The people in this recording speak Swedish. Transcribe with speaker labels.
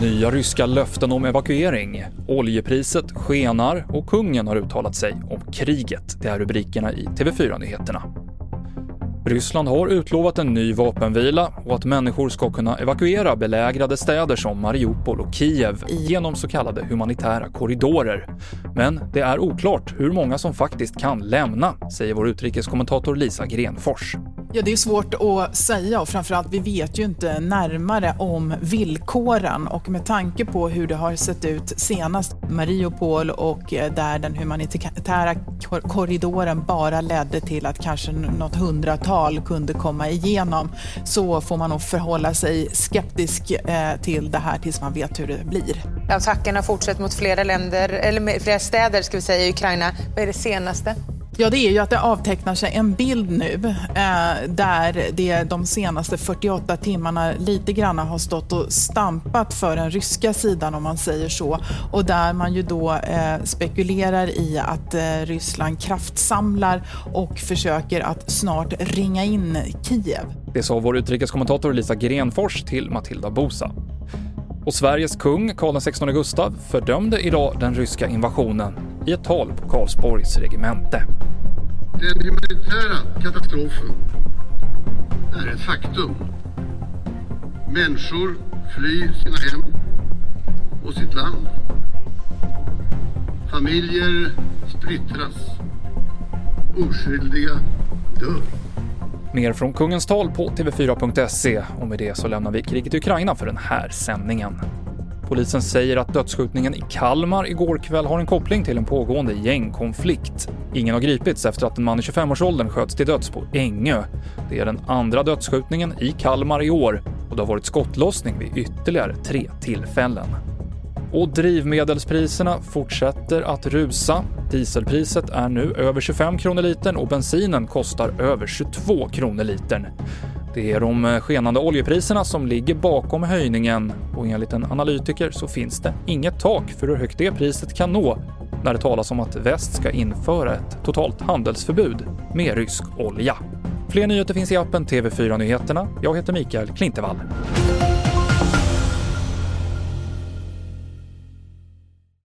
Speaker 1: Nya ryska löften om evakuering. Oljepriset skenar och kungen har uttalat sig om kriget. Det är rubrikerna i TV4-nyheterna. Ryssland har utlovat en ny vapenvila och att människor ska kunna evakuera belägrade städer som Mariupol och Kiev genom så kallade humanitära korridorer. Men det är oklart hur många som faktiskt kan lämna, säger vår utrikeskommentator Lisa Grenfors.
Speaker 2: Ja, det är svårt att säga och framförallt vi vet ju inte närmare om villkoren och med tanke på hur det har sett ut senast, Mariupol och eh, där den humanitära korridoren bara ledde till att kanske något hundratal kunde komma igenom, så får man nog förhålla sig skeptisk eh, till det här tills man vet hur det blir.
Speaker 3: Attackerna fortsätter mot flera länder, eller flera städer ska vi säga i Ukraina. Vad är det senaste?
Speaker 2: Ja, det är ju att det avtecknar sig en bild nu eh, där det de senaste 48 timmarna lite grann har stått och stampat för den ryska sidan om man säger så. Och där man ju då eh, spekulerar i att eh, Ryssland kraftsamlar och försöker att snart ringa in Kiev.
Speaker 1: Det sa vår utrikeskommentator Lisa Grenfors till Matilda Bosa. Och Sveriges kung, Karl XVI Gustav, fördömde idag den ryska invasionen i ett tal på Karlsborgs regemente.
Speaker 4: Den humanitära katastrofen är ett faktum. Människor flyr sina hem och sitt land. Familjer splittras. Oskyldiga dör.
Speaker 1: Mer från kungens tal på TV4.se och med det så lämnar vi kriget i Ukraina för den här sändningen. Polisen säger att dödsskjutningen i Kalmar igår kväll har en koppling till en pågående gängkonflikt. Ingen har gripits efter att en man i 25-årsåldern sköts till döds på Ängö. Det är den andra dödsskjutningen i Kalmar i år och det har varit skottlossning vid ytterligare tre tillfällen. Och drivmedelspriserna fortsätter att rusa. Dieselpriset är nu över 25 kronor litern och bensinen kostar över 22 kronor litern. Det är de eh, skenande oljepriserna som ligger bakom höjningen och enligt en analytiker så finns det inget tak för hur högt det priset kan nå när det talas om att väst ska införa ett totalt handelsförbud med rysk olja. Fler nyheter finns i appen TV4 Nyheterna. Jag heter Mikael Klintevall.